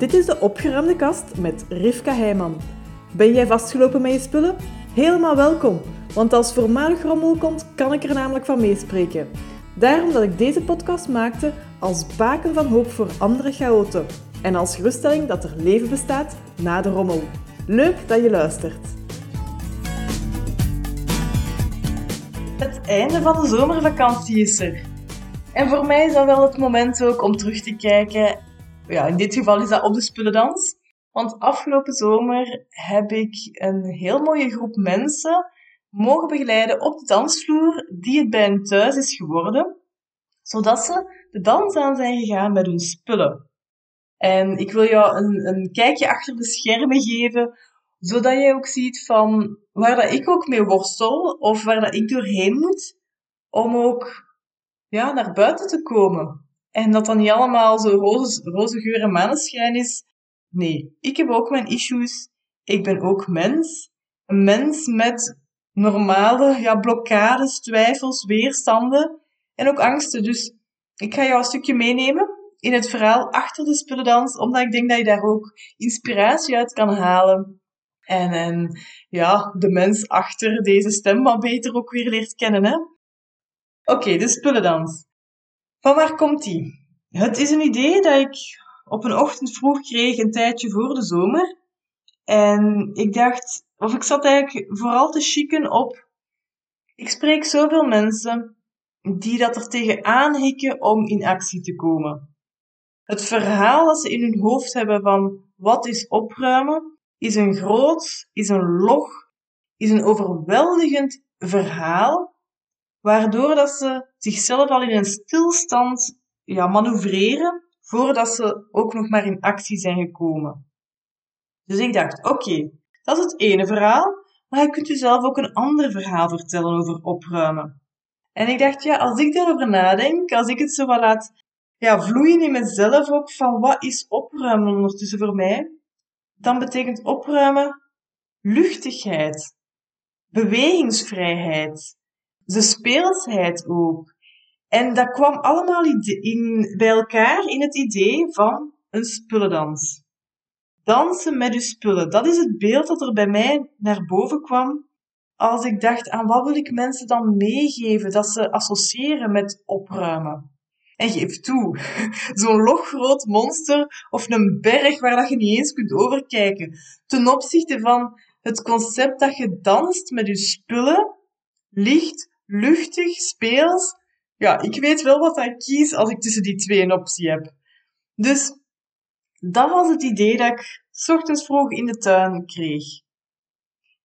Dit is de opgeruimde kast met Rivka Heijman. Ben jij vastgelopen met je spullen? Helemaal welkom, want als voormalig rommel komt, kan ik er namelijk van meespreken. Daarom dat ik deze podcast maakte als baken van hoop voor andere chaoten en als geruststelling dat er leven bestaat na de rommel. Leuk dat je luistert. Het einde van de zomervakantie is er. En voor mij is dat wel het moment ook om terug te kijken. Ja, in dit geval is dat op de spullendans. Want afgelopen zomer heb ik een heel mooie groep mensen mogen begeleiden op de dansvloer die het bij hen thuis is geworden, zodat ze de dans aan zijn gegaan met hun spullen. En ik wil jou een, een kijkje achter de schermen geven, zodat jij ook ziet van waar dat ik ook mee worstel of waar dat ik doorheen moet, om ook ja, naar buiten te komen. En dat dan niet allemaal zo roze, roze geur en maneschijn is. Nee, ik heb ook mijn issues. Ik ben ook mens. Een mens met normale ja, blokkades, twijfels, weerstanden en ook angsten. Dus ik ga jou een stukje meenemen in het verhaal achter de spullendans, omdat ik denk dat je daar ook inspiratie uit kan halen. En, en ja, de mens achter deze stem wat beter ook weer leert kennen. Hè? Oké, de spullendans. Van waar komt die? Het is een idee dat ik op een ochtend vroeg kreeg, een tijdje voor de zomer. En ik dacht, of ik zat eigenlijk vooral te chicken op. Ik spreek zoveel mensen die dat er tegenaan hikken om in actie te komen. Het verhaal dat ze in hun hoofd hebben van wat is opruimen, is een groot, is een log, is een overweldigend verhaal, waardoor dat ze zichzelf al in een stilstand ja, manoeuvreren voordat ze ook nog maar in actie zijn gekomen. Dus ik dacht, oké, dat is het ene verhaal, maar je kunt jezelf ook een ander verhaal vertellen over opruimen. En ik dacht, ja, als ik daarover nadenk, als ik het zo wat laat ja, vloeien in mezelf ook, van wat is opruimen ondertussen voor mij, dan betekent opruimen luchtigheid, bewegingsvrijheid, de speelsheid ook. En dat kwam allemaal in, bij elkaar in het idee van een spullendans. Dansen met uw spullen, dat is het beeld dat er bij mij naar boven kwam als ik dacht aan wat wil ik mensen dan meegeven dat ze associëren met opruimen. En geef toe, zo'n loggroot monster of een berg waar dat je niet eens kunt overkijken, ten opzichte van het concept dat je danst met je spullen, licht, luchtig, speels. Ja, ik weet wel wat ik kies als ik tussen die twee een optie heb. Dus dat was het idee dat ik ochtends vroeg in de tuin kreeg.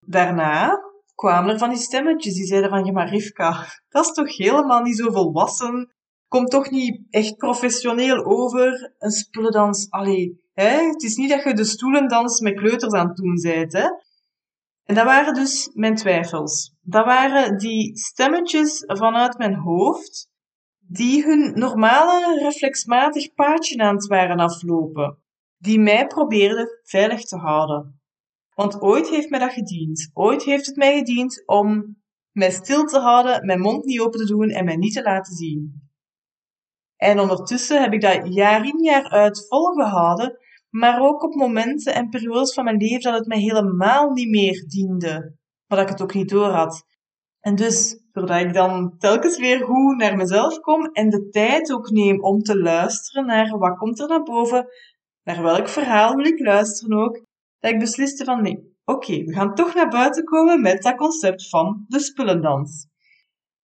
Daarna kwamen er van die stemmetjes die zeiden van, ja maar Rivka, dat is toch helemaal niet zo volwassen, komt toch niet echt professioneel over, een spullendans, allee, hè? het is niet dat je de stoelendans met kleuters aan het doen bent, hè. En dat waren dus mijn twijfels. Dat waren die stemmetjes vanuit mijn hoofd, die hun normale reflexmatig paadje aan het waren aflopen, die mij probeerden veilig te houden. Want ooit heeft mij dat gediend. Ooit heeft het mij gediend om mij stil te houden, mijn mond niet open te doen en mij niet te laten zien. En ondertussen heb ik dat jaar in jaar uit volgehouden, maar ook op momenten en periodes van mijn leven dat het mij helemaal niet meer diende, maar dat ik het ook niet door had. En dus, doordat ik dan telkens weer goed naar mezelf kom en de tijd ook neem om te luisteren naar wat komt er naar boven, naar welk verhaal wil ik luisteren ook, dat ik besliste van nee, oké, we gaan toch naar buiten komen met dat concept van de spullendans.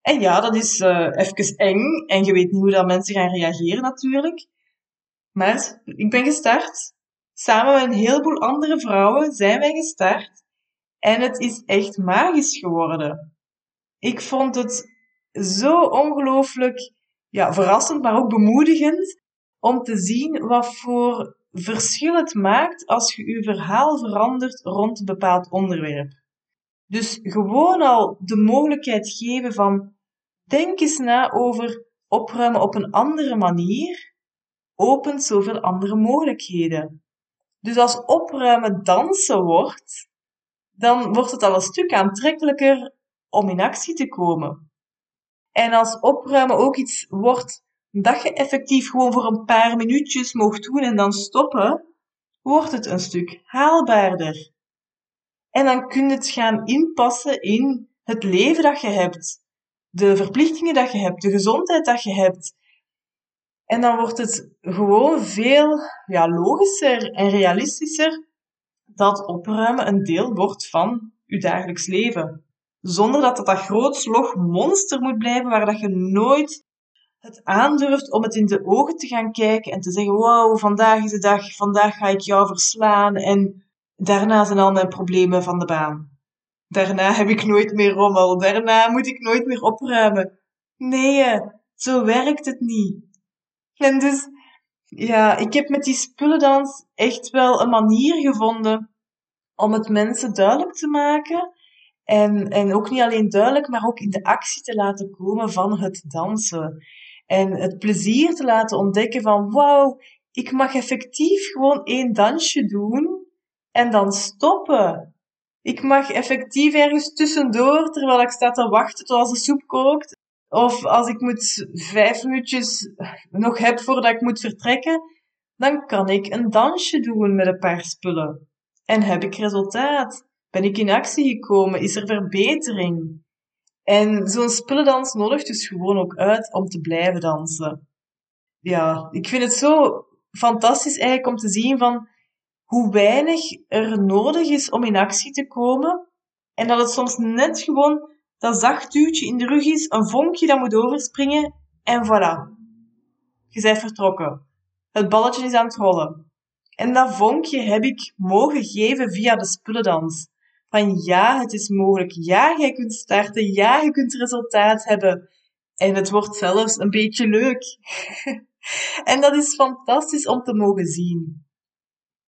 En ja, dat is uh, even eng en je weet niet hoe dat mensen gaan reageren natuurlijk. Maar ik ben gestart. Samen met een heleboel andere vrouwen zijn wij gestart. En het is echt magisch geworden. Ik vond het zo ongelooflijk ja, verrassend, maar ook bemoedigend om te zien wat voor verschil het maakt als je je verhaal verandert rond een bepaald onderwerp. Dus gewoon al de mogelijkheid geven van denk eens na over opruimen op een andere manier, opent zoveel andere mogelijkheden. Dus als opruimen dansen wordt, dan wordt het al een stuk aantrekkelijker om in actie te komen. En als opruimen ook iets wordt dat je effectief gewoon voor een paar minuutjes mocht doen en dan stoppen, wordt het een stuk haalbaarder. En dan kun je het gaan inpassen in het leven dat je hebt, de verplichtingen dat je hebt, de gezondheid dat je hebt. En dan wordt het gewoon veel ja, logischer en realistischer dat opruimen een deel wordt van je dagelijks leven. Zonder dat het dat groot slog monster moet blijven waar dat je nooit het aandurft om het in de ogen te gaan kijken en te zeggen, wauw, vandaag is de dag, vandaag ga ik jou verslaan en daarna zijn al mijn problemen van de baan. Daarna heb ik nooit meer rommel, daarna moet ik nooit meer opruimen. Nee, zo werkt het niet. En dus, ja, ik heb met die spullendans echt wel een manier gevonden om het mensen duidelijk te maken. En, en ook niet alleen duidelijk, maar ook in de actie te laten komen van het dansen. En het plezier te laten ontdekken van, wauw, ik mag effectief gewoon één dansje doen en dan stoppen. Ik mag effectief ergens tussendoor, terwijl ik sta te wachten tot als de soep kookt, of als ik moet vijf minuutjes nog heb voordat ik moet vertrekken, dan kan ik een dansje doen met een paar spullen. En heb ik resultaat? Ben ik in actie gekomen? Is er verbetering? En zo'n spullendans nodigt dus gewoon ook uit om te blijven dansen. Ja, ik vind het zo fantastisch eigenlijk om te zien van hoe weinig er nodig is om in actie te komen. En dat het soms net gewoon dat zacht duwtje in de rug is, een vonkje dat moet overspringen en voilà. Je bent vertrokken. Het balletje is aan het rollen. En dat vonkje heb ik mogen geven via de spullendans. Van ja, het is mogelijk. Ja, jij kunt starten. Ja, je kunt resultaat hebben. En het wordt zelfs een beetje leuk. en dat is fantastisch om te mogen zien.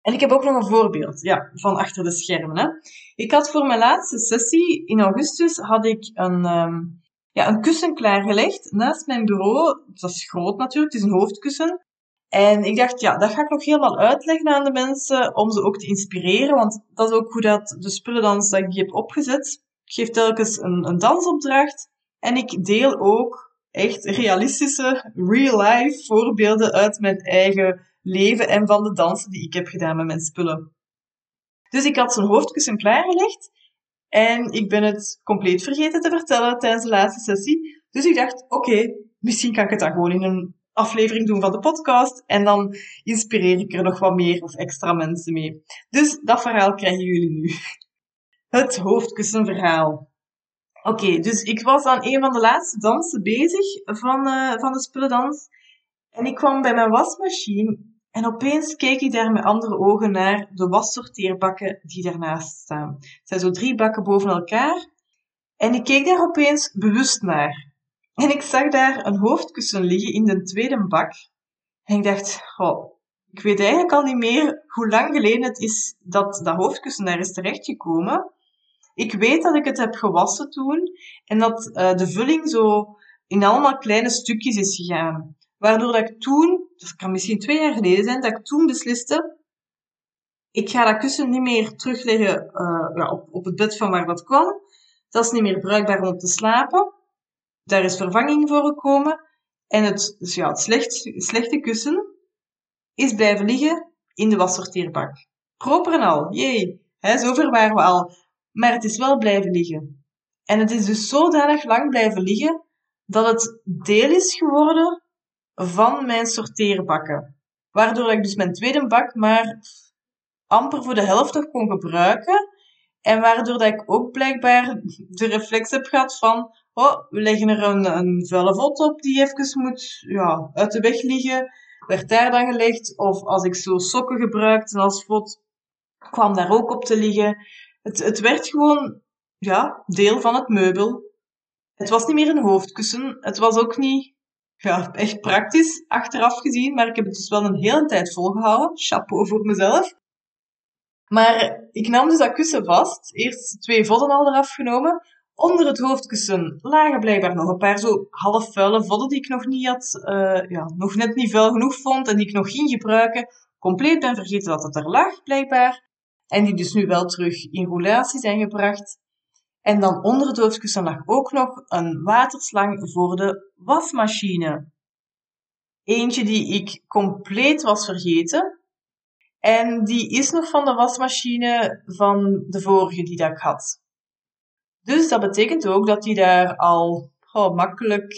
En ik heb ook nog een voorbeeld ja, van achter de schermen. Hè. Ik had voor mijn laatste sessie in augustus had ik een, um, ja, een kussen klaargelegd naast mijn bureau. Dat is groot natuurlijk, het is een hoofdkussen. En ik dacht, ja, dat ga ik nog helemaal uitleggen aan de mensen om ze ook te inspireren. Want dat is ook hoe dat de spullendans dat ik heb opgezet. Ik geef telkens een, een dansopdracht. En ik deel ook echt realistische, real-life voorbeelden uit mijn eigen leven en van de dansen die ik heb gedaan met mijn spullen. Dus ik had zo'n hoofdkussen klaargelegd en ik ben het compleet vergeten te vertellen tijdens de laatste sessie. Dus ik dacht, oké, misschien kan ik het dan gewoon in een aflevering doen van de podcast en dan inspireer ik er nog wat meer of extra mensen mee. Dus dat verhaal krijgen jullie nu. Het hoofdkussenverhaal. Oké, dus ik was aan een van de laatste dansen bezig van, uh, van de spullendans. En ik kwam bij mijn wasmachine en opeens keek ik daar met andere ogen naar de wassorteerbakken die daarnaast staan. Het zijn zo drie bakken boven elkaar. En ik keek daar opeens bewust naar. En ik zag daar een hoofdkussen liggen in de tweede bak. En ik dacht, oh, ik weet eigenlijk al niet meer hoe lang geleden het is dat dat hoofdkussen daar is terechtgekomen. Ik weet dat ik het heb gewassen toen en dat uh, de vulling zo in allemaal kleine stukjes is gegaan. Waardoor dat ik toen, dat kan misschien twee jaar geleden zijn, dat ik toen besliste, ik ga dat kussen niet meer terugleggen uh, ja, op, op het bed van waar dat kwam. Dat is niet meer bruikbaar om te slapen. Daar is vervanging voor gekomen. En het, dus ja, het slecht, slechte kussen is blijven liggen in de wassorteerbak. Proper en al, jee. Hè, zover waren we al. Maar het is wel blijven liggen. En het is dus zodanig lang blijven liggen dat het deel is geworden van mijn sorteerbakken. Waardoor ik dus mijn tweede bak maar amper voor de helft nog kon gebruiken. En waardoor dat ik ook blijkbaar de reflex heb gehad van, oh, we leggen er een, een vuile vod op die even moet ja, uit de weg liggen. Werd daar dan gelegd. Of als ik zo sokken gebruikte als vod, kwam daar ook op te liggen. Het, het werd gewoon ja, deel van het meubel. Het was niet meer een hoofdkussen. Het was ook niet ja, echt praktisch achteraf gezien, maar ik heb het dus wel een hele tijd volgehouden. Chapeau voor mezelf. Maar ik nam dus dat kussen vast. Eerst twee vodden al eraf genomen. Onder het hoofdkussen lagen blijkbaar nog een paar zo half vuile vodden die ik nog niet had, uh, ja, nog net niet vuil genoeg vond en die ik nog ging gebruiken. Compleet ben vergeten dat het er lag, blijkbaar. En die dus nu wel terug in roulatie zijn gebracht. En dan onder het hoofdkussen lag ook nog een waterslang voor de wasmachine. Eentje die ik compleet was vergeten. En die is nog van de wasmachine van de vorige die dat ik had. Dus dat betekent ook dat die daar al oh, makkelijk.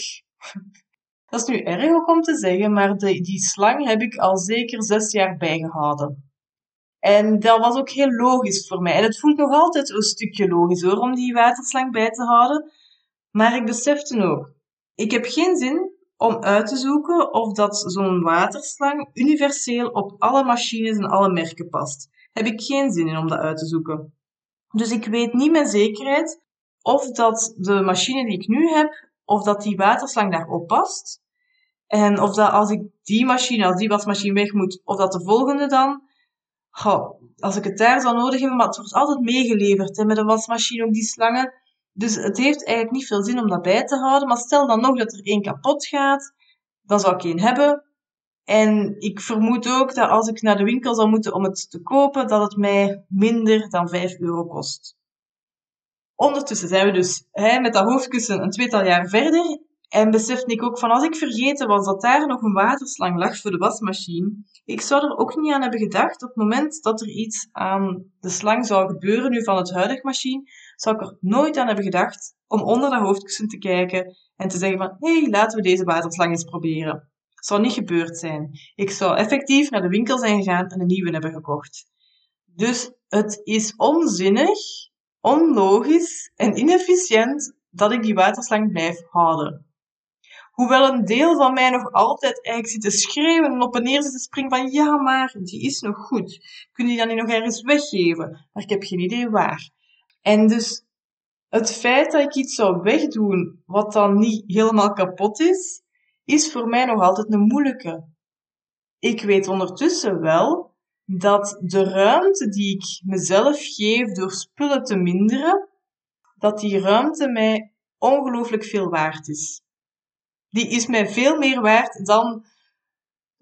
Dat is nu erg ook om te zeggen, maar de, die slang heb ik al zeker zes jaar bijgehouden. En dat was ook heel logisch voor mij. En het voelt nog altijd een stukje logisch hoor, om die waterslang bij te houden. Maar ik besefte ook, ik heb geen zin om uit te zoeken of dat zo'n waterslang universeel op alle machines en alle merken past. Heb ik geen zin in om dat uit te zoeken. Dus ik weet niet met zekerheid of dat de machine die ik nu heb, of dat die waterslang daarop past. En of dat als ik die machine, als die wasmachine weg moet, of dat de volgende dan. Als ik het daar zou nodig hebben, maar het wordt altijd meegeleverd hè, met een wasmachine, ook die slangen. Dus het heeft eigenlijk niet veel zin om dat bij te houden. Maar stel dan nog dat er één kapot gaat, dan zou ik één hebben. En ik vermoed ook dat als ik naar de winkel zou moeten om het te kopen, dat het mij minder dan 5 euro kost. Ondertussen zijn we dus hè, met dat hoofdkussen een tweetal jaar verder. En besefte ik ook van als ik vergeten was dat daar nog een waterslang lag voor de wasmachine, ik zou er ook niet aan hebben gedacht op het moment dat er iets aan de slang zou gebeuren nu van het huidige machine, zou ik er nooit aan hebben gedacht om onder dat hoofdkussen te kijken en te zeggen van hé, hey, laten we deze waterslang eens proberen. Het zou niet gebeurd zijn. Ik zou effectief naar de winkel zijn gegaan en een nieuwe hebben gekocht. Dus het is onzinnig, onlogisch en inefficiënt dat ik die waterslang blijf houden. Hoewel een deel van mij nog altijd eigenlijk zit te schreeuwen en op en neer zit te springen van ja, maar die is nog goed. Kun je die dan niet nog ergens weggeven? Maar ik heb geen idee waar. En dus het feit dat ik iets zou wegdoen wat dan niet helemaal kapot is, is voor mij nog altijd een moeilijke. Ik weet ondertussen wel dat de ruimte die ik mezelf geef door spullen te minderen, dat die ruimte mij ongelooflijk veel waard is. Die is mij veel meer waard dan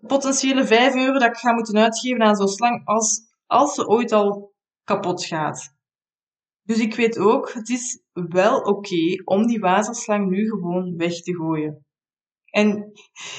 potentiële 5 euro dat ik ga moeten uitgeven aan zo'n slang als, als ze ooit al kapot gaat. Dus ik weet ook, het is wel oké om die waterslang nu gewoon weg te gooien. En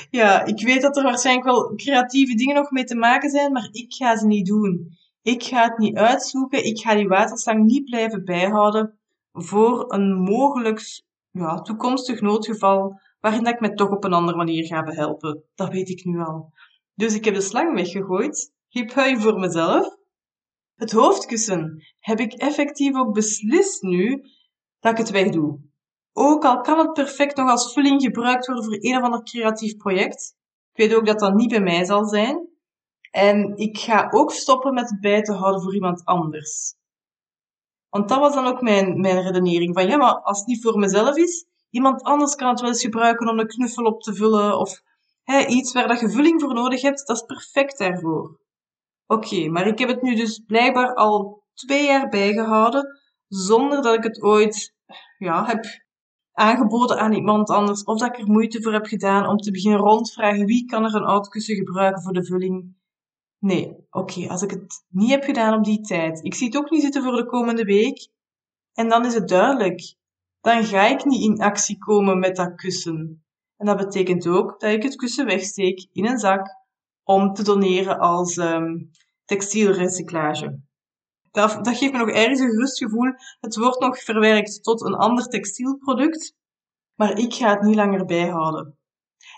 ja, ik weet dat er waarschijnlijk wel creatieve dingen nog mee te maken zijn, maar ik ga ze niet doen. Ik ga het niet uitzoeken. Ik ga die waterslang niet blijven bijhouden voor een mogelijk ja, toekomstig noodgeval waarin dat ik me toch op een andere manier ga behelpen. Dat weet ik nu al. Dus ik heb de slang weggegooid. Hip hui voor mezelf. Het hoofdkussen heb ik effectief ook beslist nu dat ik het wegdoe. Ook al kan het perfect nog als vulling gebruikt worden voor een of ander creatief project. Ik weet ook dat dat niet bij mij zal zijn. En ik ga ook stoppen met het bij te houden voor iemand anders. Want dat was dan ook mijn, mijn redenering. Van ja, maar als het niet voor mezelf is, iemand anders kan het wel eens gebruiken om een knuffel op te vullen. Of hè, iets waar dat je vulling voor nodig hebt, dat is perfect daarvoor. Oké, maar ik heb het nu dus blijkbaar al twee jaar bijgehouden, zonder dat ik het ooit ja, heb aangeboden aan iemand anders, of dat ik er moeite voor heb gedaan om te beginnen rondvragen wie kan er een oud kussen gebruiken voor de vulling. Nee, oké, als ik het niet heb gedaan op die tijd, ik zie het ook niet zitten voor de komende week, en dan is het duidelijk. Dan ga ik niet in actie komen met dat kussen. En dat betekent ook dat ik het kussen wegsteek in een zak om te doneren als um, textielrecyclage. Dat, dat geeft me nog ergens een gerust gevoel. Het wordt nog verwerkt tot een ander textielproduct, maar ik ga het niet langer bijhouden.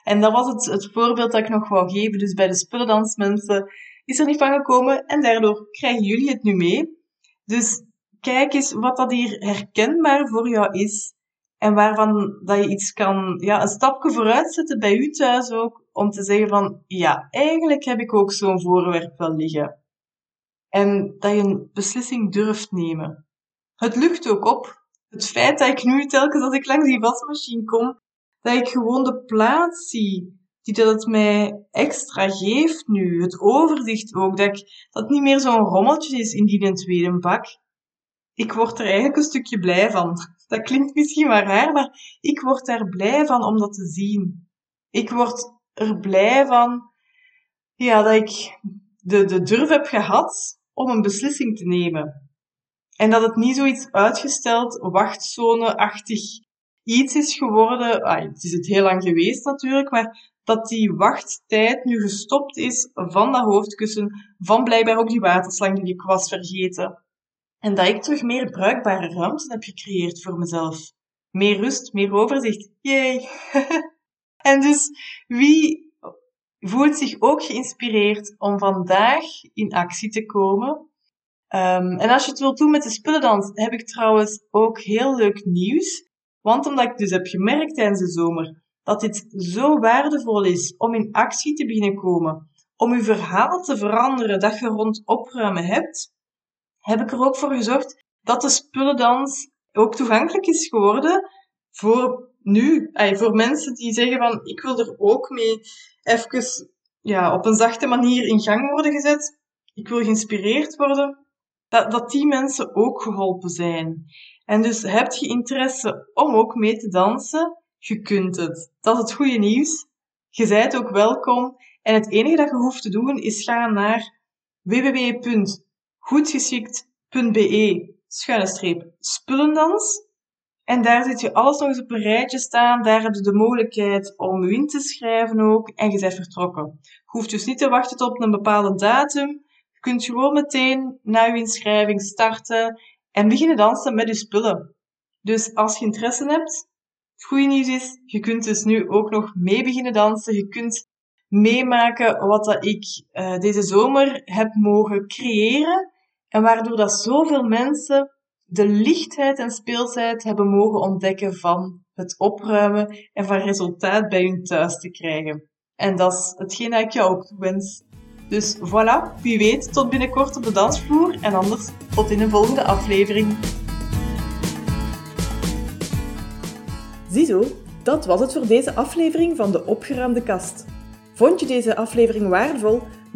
En dat was het, het voorbeeld dat ik nog wou geven. Dus bij de spullendansmensen is er niet van gekomen en daardoor krijgen jullie het nu mee. Dus kijk eens wat dat hier herkenbaar voor jou is en waarvan dat je iets kan, ja, een stapje vooruit zetten bij u thuis ook, om te zeggen van, ja, eigenlijk heb ik ook zo'n voorwerp wel liggen. En dat je een beslissing durft nemen. Het lucht ook op. Het feit dat ik nu telkens als ik langs die wasmachine kom, dat ik gewoon de plaats zie die dat het mij extra geeft nu. Het overzicht ook, dat, ik, dat het niet meer zo'n rommeltje is in die tweede bak. Ik word er eigenlijk een stukje blij van. Dat klinkt misschien maar raar, maar ik word daar blij van om dat te zien. Ik word er blij van ja, dat ik de, de durf heb gehad om een beslissing te nemen. En dat het niet zoiets uitgesteld, wachtzone-achtig iets is geworden. Het is het heel lang geweest natuurlijk, maar dat die wachttijd nu gestopt is van dat hoofdkussen, van blijkbaar ook die waterslang die ik was vergeten. En dat ik terug meer bruikbare ruimte heb gecreëerd voor mezelf. Meer rust, meer overzicht. Yay! en dus wie voelt zich ook geïnspireerd om vandaag in actie te komen? Um, en als je het wilt doen met de spullendans, heb ik trouwens ook heel leuk nieuws. Want omdat ik dus heb gemerkt tijdens de zomer dat dit zo waardevol is om in actie te beginnen komen, om je verhaal te veranderen dat je rond opruimen hebt, heb ik er ook voor gezorgd dat de spullendans ook toegankelijk is geworden voor nu, voor mensen die zeggen van ik wil er ook mee even ja, op een zachte manier in gang worden gezet. Ik wil geïnspireerd worden. Dat, dat die mensen ook geholpen zijn. En dus heb je interesse om ook mee te dansen, je kunt het. Dat is het goede nieuws. Je bent ook welkom. En het enige dat je hoeft te doen is gaan naar www.goedgeschikt.be schuine streep spullendans. En daar zit je alles nog eens op een rijtje staan. Daar heb je de mogelijkheid om in te schrijven ook. En je bent vertrokken. Je hoeft dus niet te wachten tot een bepaalde datum. Je kunt gewoon meteen na je inschrijving starten en beginnen dansen met je spullen. Dus als je interesse hebt, het goede nieuws is, je kunt dus nu ook nog mee beginnen dansen. Je kunt meemaken wat dat ik uh, deze zomer heb mogen creëren. En waardoor dat zoveel mensen de lichtheid en speelsheid hebben mogen ontdekken van het opruimen en van resultaat bij hun thuis te krijgen. En dat is hetgeen dat ik jou ook wens. Dus voilà, wie weet, tot binnenkort op de dansvloer en anders tot in een volgende aflevering. Ziezo, dat was het voor deze aflevering van de Opgeruimde Kast. Vond je deze aflevering waardevol?